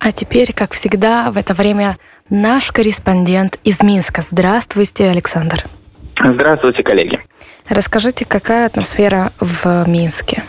А теперь, как всегда, в это время наш корреспондент из Минска. Здравствуйте, Александр. Здравствуйте, коллеги. Расскажите, какая атмосфера в Минске?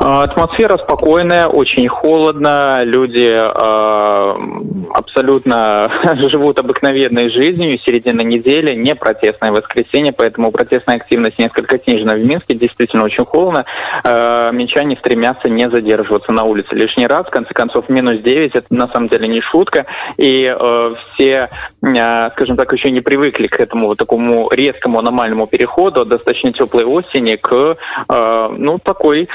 А, атмосфера спокойная, очень холодно, люди э, абсолютно живут обыкновенной жизнью, середина недели, не протестное воскресенье, поэтому протестная активность несколько снижена. В Минске, действительно очень холодно. Э, минчане стремятся не задерживаться на улице лишний раз, в конце концов, минус 9, это на самом деле не шутка, и э, все, э, скажем так, еще не привыкли к этому вот такому резкому аномальному переходу от достаточно теплой осени к, э, ну, такой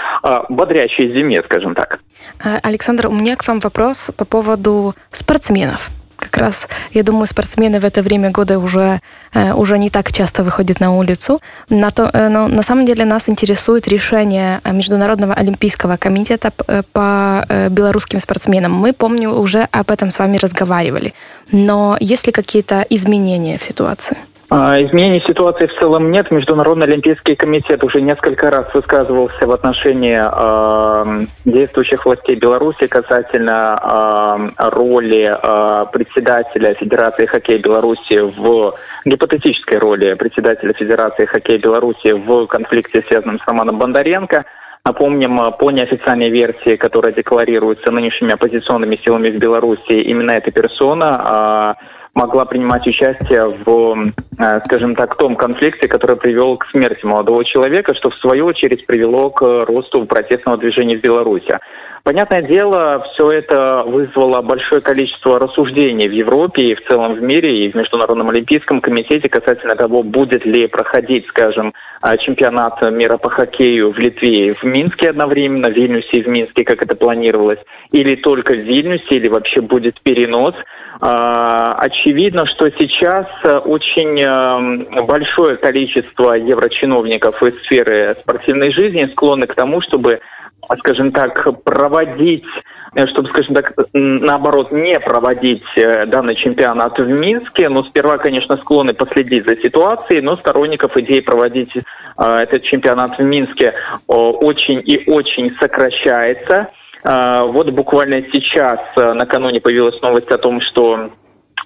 бодрящей зиме, скажем так. А, Александр, у меня к вам вопрос по поводу спортсменов. Как раз, я думаю, спортсмены в это время года уже, э, уже не так часто выходят на улицу. На то, э, но на самом деле нас интересует решение Международного олимпийского комитета э, по белорусским спортсменам. Мы, помню, уже об этом с вами разговаривали. Но есть ли какие-то изменения в ситуации? А, изменений ситуации в целом нет. Международный олимпийский комитет уже несколько раз высказывался в отношении э, действующих властей Беларуси касательно э, роли э, председателя Федерации хоккея Беларуси в гипотетической роли председателя Федерации хоккея Беларуси в конфликте, связанном с Романом Бондаренко. Напомним, по неофициальной версии, которая декларируется нынешними оппозиционными силами в Беларуси, именно эта персона могла принимать участие в, э, скажем так, том конфликте, который привел к смерти молодого человека, что в свою очередь привело к росту протестного движения в Беларуси. Понятное дело, все это вызвало большое количество рассуждений в Европе и в целом в мире, и в Международном олимпийском комитете касательно того, будет ли проходить, скажем, э, чемпионат мира по хоккею в Литве и в Минске одновременно, в Вильнюсе и в Минске, как это планировалось, или только в Вильнюсе, или вообще будет перенос. А, очевидно, что сейчас э, очень э, большое количество еврочиновников из сферы спортивной жизни склонны к тому, чтобы, скажем так, проводить э, чтобы, скажем так, наоборот, не проводить данный чемпионат в Минске. Но сперва, конечно, склонны последить за ситуацией, но сторонников идеи проводить этот чемпионат в Минске очень и очень сокращается. А, вот буквально сейчас, э, накануне появилась новость о том, что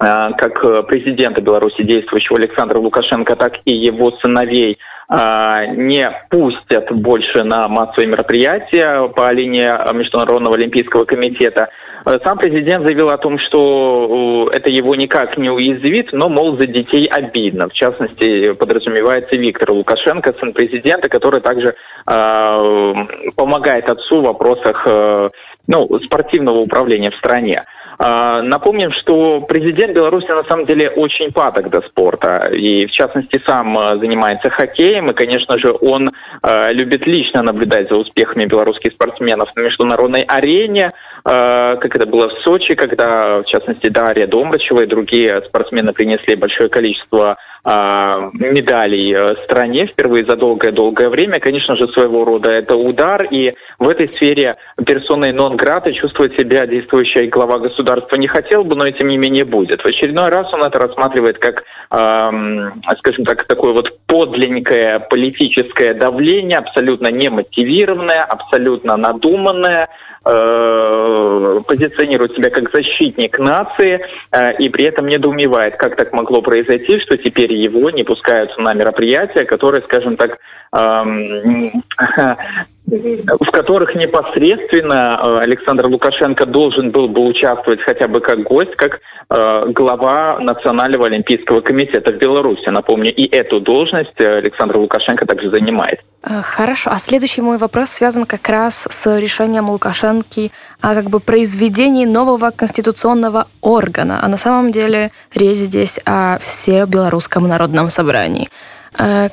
э, как президента Беларуси действующего Александра Лукашенко, так и его сыновей а, не пустят больше на массовые мероприятия по линии Международного олимпийского комитета. Э, сам президент заявил о том, что это его никак не уязвит, но, мол, за детей обидно. В частности, подразумевается Виктор Лукашенко, сын президента, который также э, помогает отцу в вопросах э, ну, спортивного управления в стране. А, напомним, что президент Беларуси на самом деле очень падок до спорта. И, в частности, сам а, занимается хоккеем. И, конечно же, он а, любит лично наблюдать за успехами белорусских спортсменов на международной арене. Как это было в Сочи, когда, в частности, Дарья Домрачева и другие спортсмены принесли большое количество медалей э, стране впервые за долгое-долгое время. Конечно же, своего рода это удар, и в этой сфере персоной нон-грата чувствовать себя действующая глава государства не хотел бы, но и тем не менее будет. В очередной раз он это рассматривает как, эм, скажем так, такое вот подлинное политическое давление, абсолютно немотивированное, абсолютно надуманное, Э, позиционирует себя как защитник нации э, и при этом недоумевает, как так могло произойти, что теперь его не пускают на мероприятия, которые, скажем так, эм, в которых непосредственно э, Александр Лукашенко должен был бы участвовать хотя бы как гость, как э, глава Национального олимпийского комитета в Беларуси. Напомню, и эту должность Александр Лукашенко также занимает. Э, хорошо. А следующий мой вопрос связан как раз с решением Лукашенки о как бы произведении нового конституционного органа. А на самом деле речь здесь о всебелорусском народном собрании.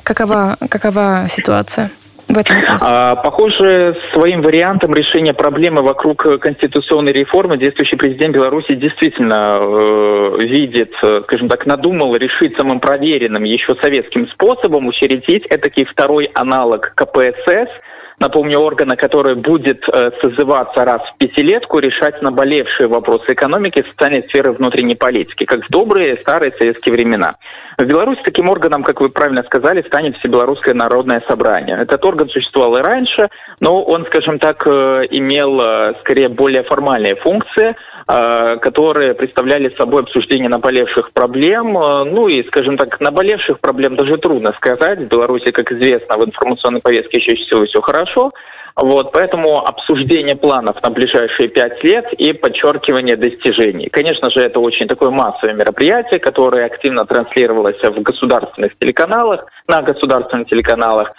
Какова, какова ситуация? В этом вопросе? А, похоже, своим вариантом решения проблемы вокруг конституционной реформы действующий президент Беларуси действительно э, видит, скажем так, надумал решить самым проверенным еще советским способом учредить этакий второй аналог КПСС – напомню, органа, который будет э, созываться раз в пятилетку, решать наболевшие вопросы экономики, социальной сферы внутренней политики, как в добрые старые советские времена. В Беларуси таким органом, как вы правильно сказали, станет Всебелорусское народное собрание. Этот орган существовал и раньше, но он, скажем так, э, имел э, скорее более формальные функции. Которые представляли собой обсуждение наболевших проблем. Ну и, скажем так, наболевших проблем даже трудно сказать. В Беларуси, как известно, в информационной повестке чаще всего все хорошо. Вот, поэтому обсуждение планов на ближайшие пять лет и подчеркивание достижений. Конечно же, это очень такое массовое мероприятие, которое активно транслировалось в государственных телеканалах, на государственных телеканалах.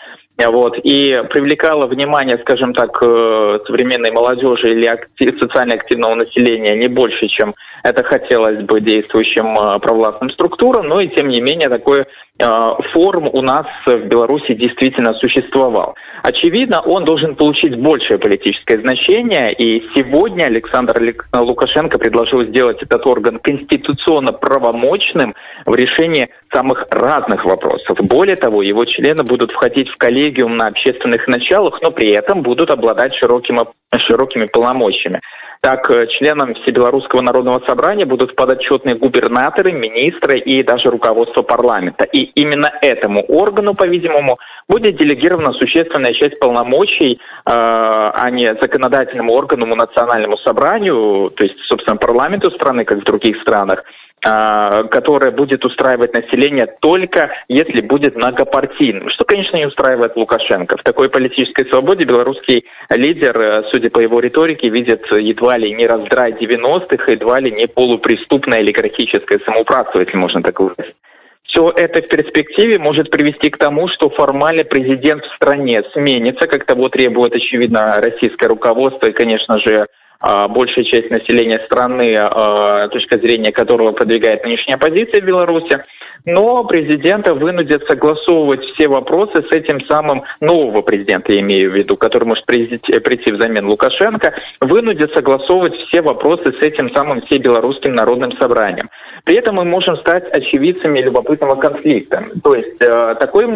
Вот, и привлекало внимание, скажем так, э, современной молодежи или актив, социально активного населения не больше, чем это хотелось бы действующим э, провластным структурам, но и тем не менее такой э, форум у нас в Беларуси действительно существовал. Очевидно, он должен получить большее политическое значение, и сегодня Александр Лукашенко предложил сделать этот орган конституционно правомочным в решении самых разных вопросов. Более того, его члены будут входить в коллегиум на общественных началах, но при этом будут обладать широкими, широкими полномочиями. Так, э, членам Всебелорусского народного собрания будут подотчетные губернаторы, министры и даже руководство парламента. И именно этому органу, по-видимому, будет делегирована существенная часть полномочий, э, а не законодательному органу, национальному собранию, то есть, собственно, парламенту страны, как в других странах, а, которое будет устраивать население только если будет многопартийным, что, конечно, не устраивает Лукашенко. В такой политической свободе белорусский лидер, э, судя по его риторике, видит едва ли не раздрай 90-х, едва ли не полупреступное олигархическое самоуправство, если можно так выразить. Все это в перспективе может привести к тому, что формально президент в стране сменится, как того требует, очевидно, российское руководство и, конечно же, большая часть населения страны, а, точка зрения которого продвигает нынешняя оппозиция в Беларуси, но президента вынудят согласовывать все вопросы с этим самым нового президента, я имею в виду, который может прийти, прийти взамен Лукашенко, вынудят согласовывать все вопросы с этим самым всебелорусским народным собранием. При этом мы можем стать очевидцами любопытного конфликта. То есть э, такой,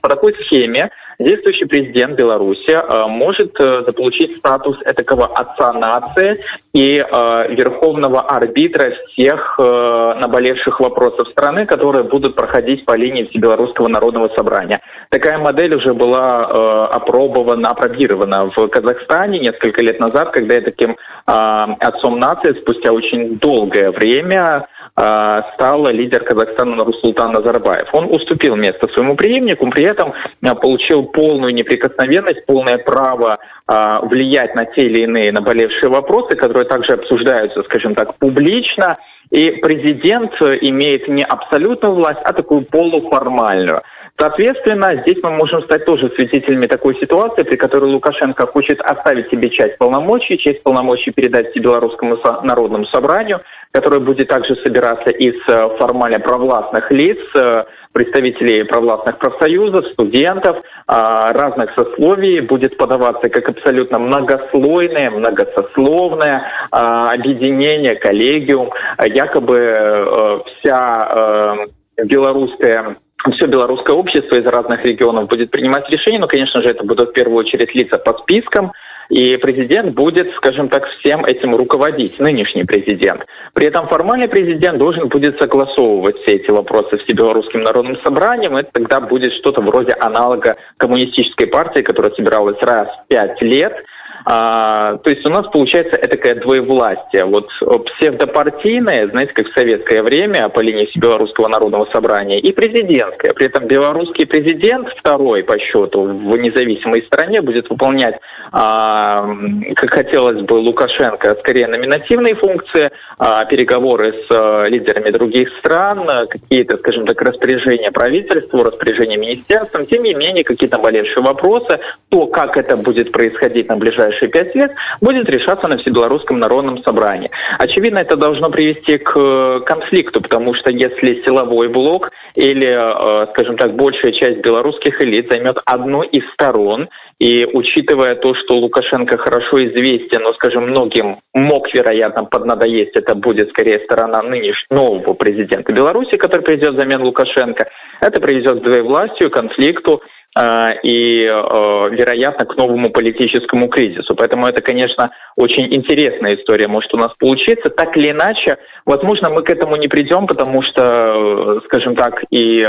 по такой схеме действующий президент Беларуси э, может э, заполучить статус этакого отца нации и э, верховного арбитра всех наболевших вопросов страны, которые будут проходить по линии Белорусского народного собрания. Такая модель уже была опробована, опробирована в Казахстане несколько лет назад, когда я таким отцом нации спустя очень долгое время а, стал лидер Казахстана Нурсултан Назарбаев. Он уступил место своему преемнику, при этом а, получил полную неприкосновенность, полное право а, влиять на те или иные наболевшие вопросы, которые также обсуждаются, скажем так, публично. И президент имеет не абсолютную власть, а такую полуформальную. Соответственно, здесь мы можем стать тоже свидетелями такой ситуации, при которой Лукашенко хочет оставить себе часть полномочий, часть полномочий передать Белорусскому народному собранию, которое будет также собираться из э, формально провластных лиц, э, представителей провластных профсоюзов, студентов, а, разных сословий, будет подаваться как абсолютно многослойное, многосословное а, объединение, коллегиум. Якобы э, вся белорусская все белорусское общество из разных регионов будет принимать решения, но, конечно же, это будут в первую очередь лица по спискам, и президент будет, скажем так, всем этим руководить, нынешний президент. При этом формальный президент должен будет согласовывать все эти вопросы с Белорусским народным собранием. Это тогда будет что-то вроде аналога коммунистической партии, которая собиралась раз в пять лет – а, то есть у нас получается такая двоевластие. Вот псевдопартийное, знаете, как в советское время по линии Белорусского народного собрания, и президентское. При этом белорусский президент, второй по счету в независимой стране, будет выполнять, а, как хотелось бы Лукашенко, скорее номинативные функции, а, переговоры с а, лидерами других стран, какие-то, скажем так, распоряжения правительству, распоряжения министерством. Тем не менее, какие-то болевшие вопросы, то, как это будет происходить на ближайшие ближайшие пять лет будет решаться на Всебелорусском народном собрании. Очевидно, это должно привести к э, конфликту, потому что если силовой блок или, э, скажем так, большая часть белорусских элит займет одну из сторон, и учитывая то, что Лукашенко хорошо известен, но, скажем, многим мог, вероятно, поднадоесть, это будет скорее сторона нынешнего нового президента Беларуси, который придет взамен Лукашенко, это приведет к двоевластию, конфликту, и, а, вероятно, к новому политическому кризису. Поэтому это, конечно, очень интересная история может у нас получиться. Так или иначе, возможно, мы к этому не придем, потому что, скажем так, и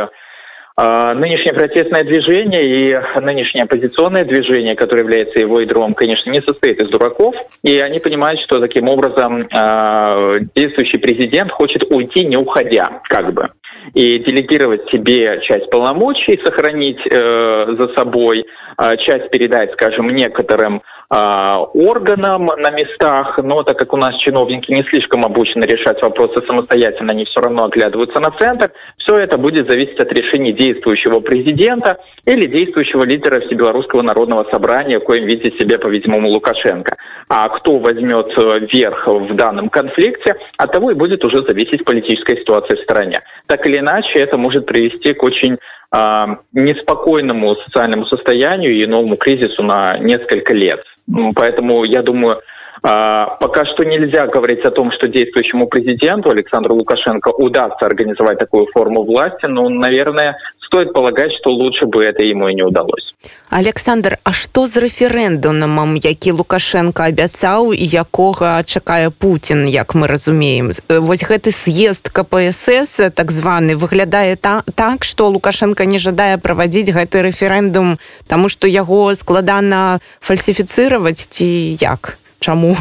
нынешнее протестное движение и нынешнее оппозиционное движение, которое является его ядром, конечно, не состоит из дураков, и они понимают, что таким образом а, действующий президент хочет уйти, не уходя, как бы. И делегировать себе часть полномочий, сохранить э, за собой, э, часть передать, скажем, некоторым а, органам на местах, но так как у нас чиновники не слишком обучены решать вопросы самостоятельно, они все равно оглядываются на центр, все это будет зависеть от решений действующего президента или действующего лидера Всебелорусского народного собрания, коим видит себя, по-видимому, Лукашенко. А кто возьмет э, верх в данном конфликте, от того и будет уже зависеть политическая ситуация в стране. Так или иначе, это может привести к очень а, неспокойному социальному состоянию и новому кризису на несколько лет. Поэтому я думаю, а, пока что нельзя говорить о том, что действующему президенту Александру Лукашенко удастся организовать такую форму власти, но, наверное, стоит полагать, что лучше бы это ему и не удалось. Александр, а что з рэферэндумам, які Лукашенко абяцаў і якога чакае Путін, як мы разумеем. Вось гэты съезд КПСС так званы выглядае та, так, што Лукашенко не жадае правадзіць гэты рэферэндум, таму што яго складана фальсіфіцыраваць ці як? Чаму?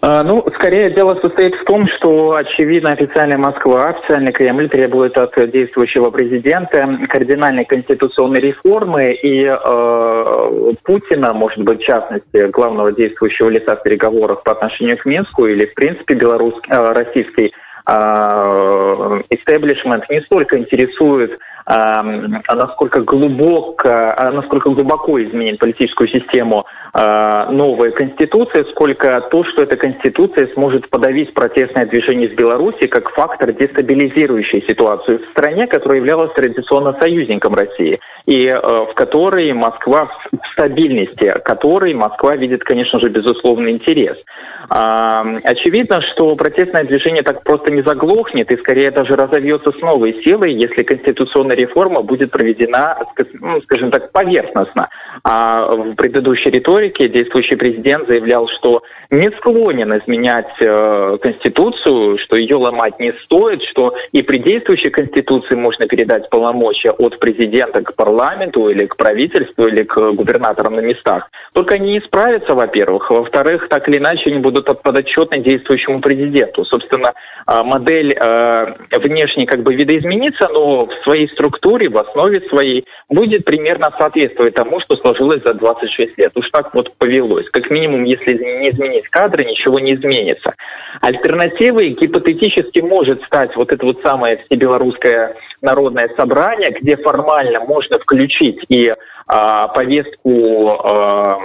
А, ну, скорее дело состоит в том, что, очевидно, официальная Москва, официальный Кремль требует от действующего президента кардинальной конституционной реформы и э, Путина, может быть, в частности, главного действующего лица в переговорах по отношению к Минску или, в принципе, белорусский, э, российский истеблишмент не столько интересует насколько глубоко, насколько глубоко изменит политическую систему новая конституция, сколько то, что эта конституция сможет подавить протестное движение из Беларуси как фактор, дестабилизирующий ситуацию в стране, которая являлась традиционно союзником России, и э, в которой Москва, в стабильности которой Москва видит, конечно же, безусловный интерес. Очевидно, что протестное движение так просто не заглохнет и скорее даже разовьется с новой силой, если конституционная реформа будет проведена, ну, скажем так, поверхностно. А в предыдущей риторике действующий президент заявлял, что не склонен изменять э, Конституцию, что ее ломать не стоит, что и при действующей Конституции можно передать полномочия от президента к парламенту или к правительству или к губернаторам на местах. Только они не справятся, во-первых. Во-вторых, так или иначе они будут подотчетны действующему президенту. Собственно, э, модель э, внешне как бы видоизменится, но в своей структуре, в основе своей будет примерно соответствовать тому, что сложилось за 26 лет. Уж так вот повелось. Как минимум, если не изменить кадры, ничего не изменится. Альтернативой гипотетически может стать вот это вот самое всебелорусское народное собрание, где формально можно включить и а, повестку а,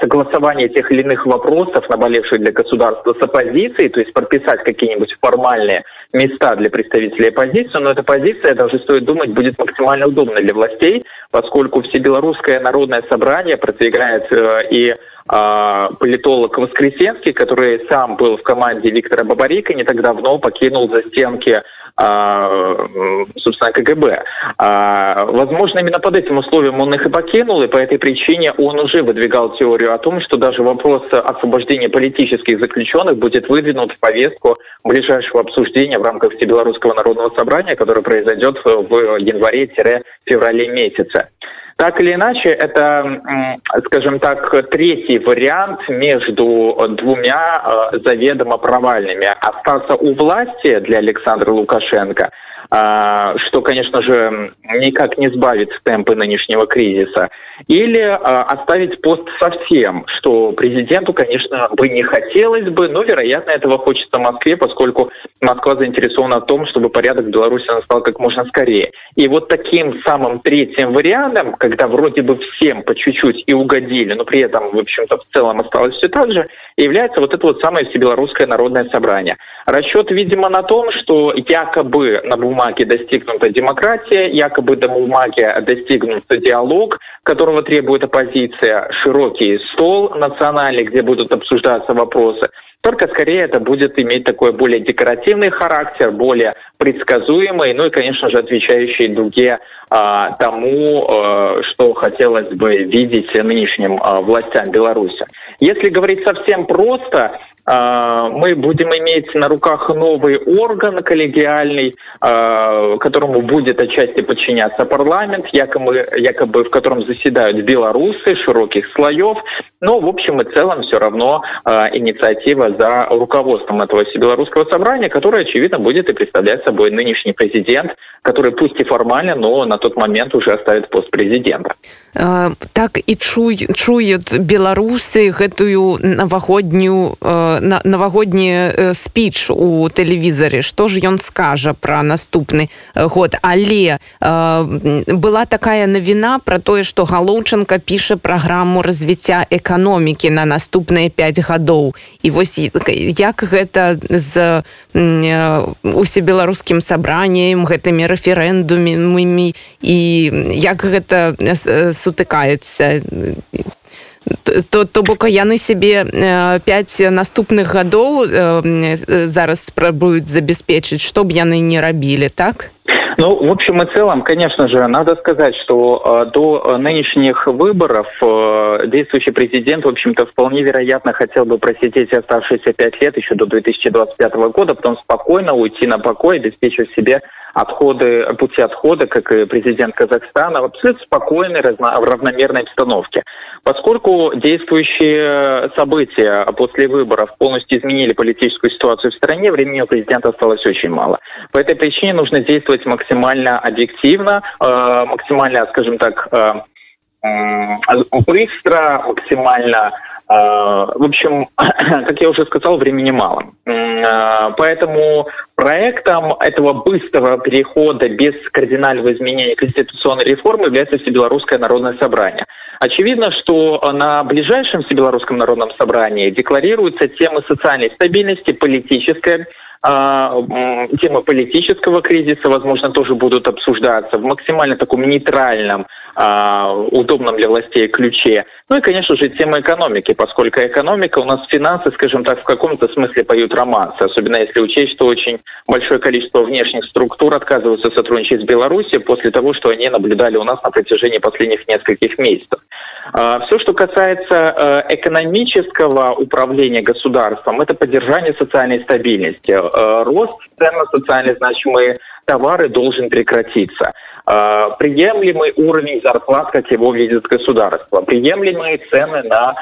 согласования тех или иных вопросов, наболевших для государства с оппозицией, то есть прописать какие-нибудь формальные места для представителей оппозиции, но эта позиция, даже стоит думать, будет максимально удобной для властей, поскольку Всебелорусское народное собрание продвигает э, и а, политолог Воскресенский, который сам был в команде Виктора Бабарика, не так давно покинул за стенки собственно, КГБ. А, возможно, именно под этим условием он их и покинул, и по этой причине он уже выдвигал теорию о том, что даже вопрос освобождения политических заключенных будет выдвинут в повестку ближайшего обсуждения в рамках Всебелорусского народного собрания, которое произойдет в январе-феврале месяце. Так или иначе, это, скажем так, третий вариант между двумя э, заведомо провальными. Остаться у власти для Александра Лукашенко – а, что, конечно же, никак не сбавит темпы нынешнего кризиса, или а, оставить пост совсем, что президенту, конечно, бы не хотелось бы, но, вероятно, этого хочется Москве, поскольку Москва заинтересована в том, чтобы порядок в Беларуси настал как можно скорее. И вот таким самым третьим вариантом, когда вроде бы всем по чуть-чуть и угодили, но при этом, в общем-то, в целом осталось все так же, является вот это вот самое всебелорусское народное собрание. Расчет, видимо, на том, что якобы на бумаге достигнута демократия, якобы на бумаге достигнут диалог, которого требует оппозиция, широкий стол национальный, где будут обсуждаться вопросы. Только скорее это будет иметь такой более декоративный характер, более предсказуемый, ну и, конечно же, отвечающий дуге а, тому, а, что хотелось бы видеть нынешним а, властям Беларуси. Если говорить совсем просто, мы будем иметь на руках новый орган коллегиальный, которому будет отчасти подчиняться парламент, якобы, якобы в котором заседают белорусы широких слоев. Но в общем и целом все равно инициатива за руководством этого всебелорусского собрания, которое, очевидно, будет и представлять собой нынешний президент, который пусть и формально, но на тот момент уже оставит пост президента. Так і чуй, чуюць беларусы гэтую навагоднюю на, навагодні спіч у тэлевізары што ж ён скажа пра наступны год? Але была такая навіна про тое што галоўчынка піша праграму развіцця эканомікі на наступныя 5 гадоў. І вось як гэта з усебеларускім сабраннем гэтымі рэферэндумамі і як гэта сутыкаецца то то бок яны сябе 5 наступных гадоў зараз спрабуюць забяспечыць што б яны не рабілі так Ну, в общем и целом, конечно же, надо сказать, что э, до нынешних выборов э, действующий президент, в общем-то, вполне вероятно хотел бы просидеть оставшиеся пять лет еще до 2025 года, потом спокойно уйти на покой, обеспечив себе отходы, пути отхода, как и президент Казахстана, в абсолютно спокойной, разно, в равномерной обстановке. Поскольку действующие события после выборов полностью изменили политическую ситуацию в стране, времени у президента осталось очень мало. По этой причине нужно действовать максимально объективно, э, максимально, скажем так, э, быстро, максимально в общем, как я уже сказал, времени мало. Поэтому проектом этого быстрого перехода без кардинального изменения конституционной реформы является Всебелорусское народное собрание. Очевидно, что на ближайшем Всебелорусском народном собрании декларируются темы социальной стабильности, политической темы политического кризиса, возможно, тоже будут обсуждаться в максимально таком нейтральном удобном для властей ключе. Ну и, конечно же, тема экономики, поскольку экономика у нас финансы, скажем так, в каком-то смысле поют романсы, особенно если учесть, что очень большое количество внешних структур отказываются сотрудничать с Беларусью после того, что они наблюдали у нас на протяжении последних нескольких месяцев. Все, что касается э, экономического управления государством, это поддержание социальной стабильности. Э, рост цен на социально значимые товары должен прекратиться. Э, приемлемый уровень зарплат, как его видит государство, приемлемые цены на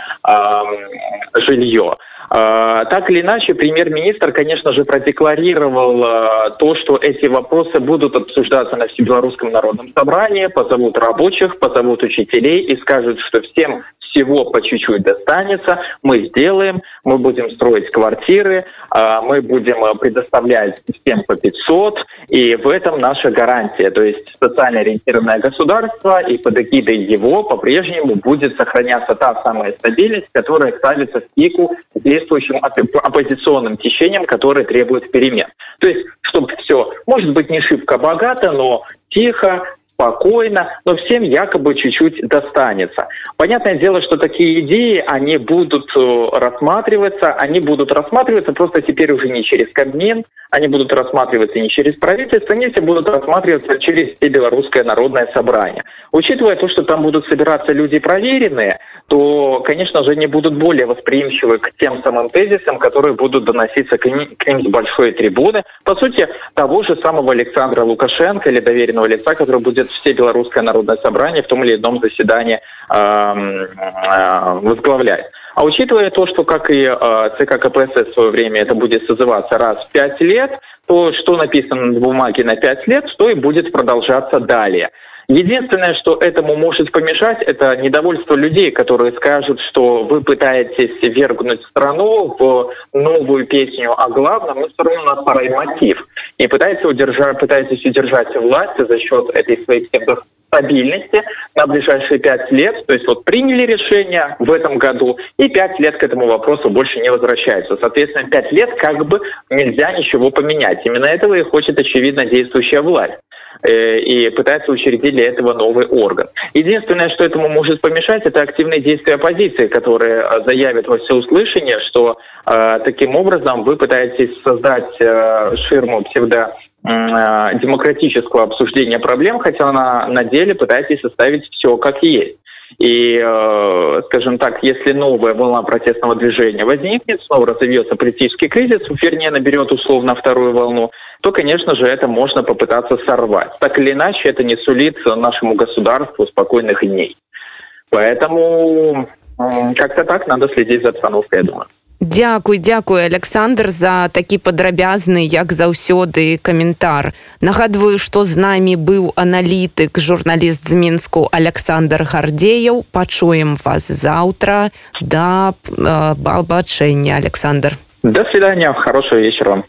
жилье. Э, так или иначе, премьер-министр, конечно же, продекларировал э, то, что эти вопросы будут обсуждаться на Всебелорусском народном собрании, позовут рабочих, позовут учителей и скажут, что всем всего по чуть-чуть достанется, мы сделаем, мы будем строить квартиры, а, мы будем э, предоставлять всем по 500, и в этом наша гарантия. То есть социально ориентированное государство, и под эгидой его по-прежнему будет сохраняться та самая стабильность, которая ставится в пику действующим оппозиционным течениям, которые требуют перемен. То есть, чтобы все, может быть, не шибко богато, но тихо, спокойно, но всем якобы чуть-чуть достанется. Понятное дело, что такие идеи, они будут э, рассматриваться, они будут рассматриваться просто теперь уже не через Кабмин, они будут рассматриваться не через правительство, они все будут рассматриваться через Белорусское народное собрание. Учитывая то, что там будут собираться люди проверенные, то, конечно же, они будут более восприимчивы к тем самым тезисам, которые будут доноситься к ним, к ним с большой трибуны. По сути, того же самого Александра Лукашенко или доверенного лица, который будет все Белорусское народное собрание в том или ином заседании э, э, возглавлять. А учитывая то, что, как и э, ЦК КПСС в свое время это будет созываться раз в пять лет, то, что написано на бумаге на пять лет, что и будет продолжаться далее. Единственное, что этому может помешать, это недовольство людей, которые скажут, что вы пытаетесь вергнуть страну в новую песню о главном, но все равно пора и мотив. И пытаетесь удержать, пытаетесь удержать власть за счет этой своей стабильности на ближайшие пять лет. То есть вот приняли решение в этом году, и пять лет к этому вопросу больше не возвращаются. Соответственно, пять лет как бы нельзя ничего поменять. Именно этого и хочет, очевидно, действующая власть. Э, и пытается учредить для этого новый орган. Единственное, что этому может помешать, это активные действия оппозиции, которые э, заявят во всеуслышание, что э, таким образом вы пытаетесь создать ширму псевдо демократического обсуждения проблем, хотя на, на деле пытаетесь составить все как есть. И, скажем так, если новая волна протестного движения возникнет, снова разовьется политический кризис, вернее, наберет условно вторую волну, то, конечно же, это можно попытаться сорвать. Так или иначе, это не сулит нашему государству спокойных дней. Поэтому как-то так надо следить за обстановкой, я думаю. Дякуй, дзякуй Александр за такі падрабязны як заўсёды каментар нагадваю што з намі быў аналітык журналіст з мінску Александр гардзеяў пачуем вас заўтра да э, бабачэння Александр до свидания хорошего вечера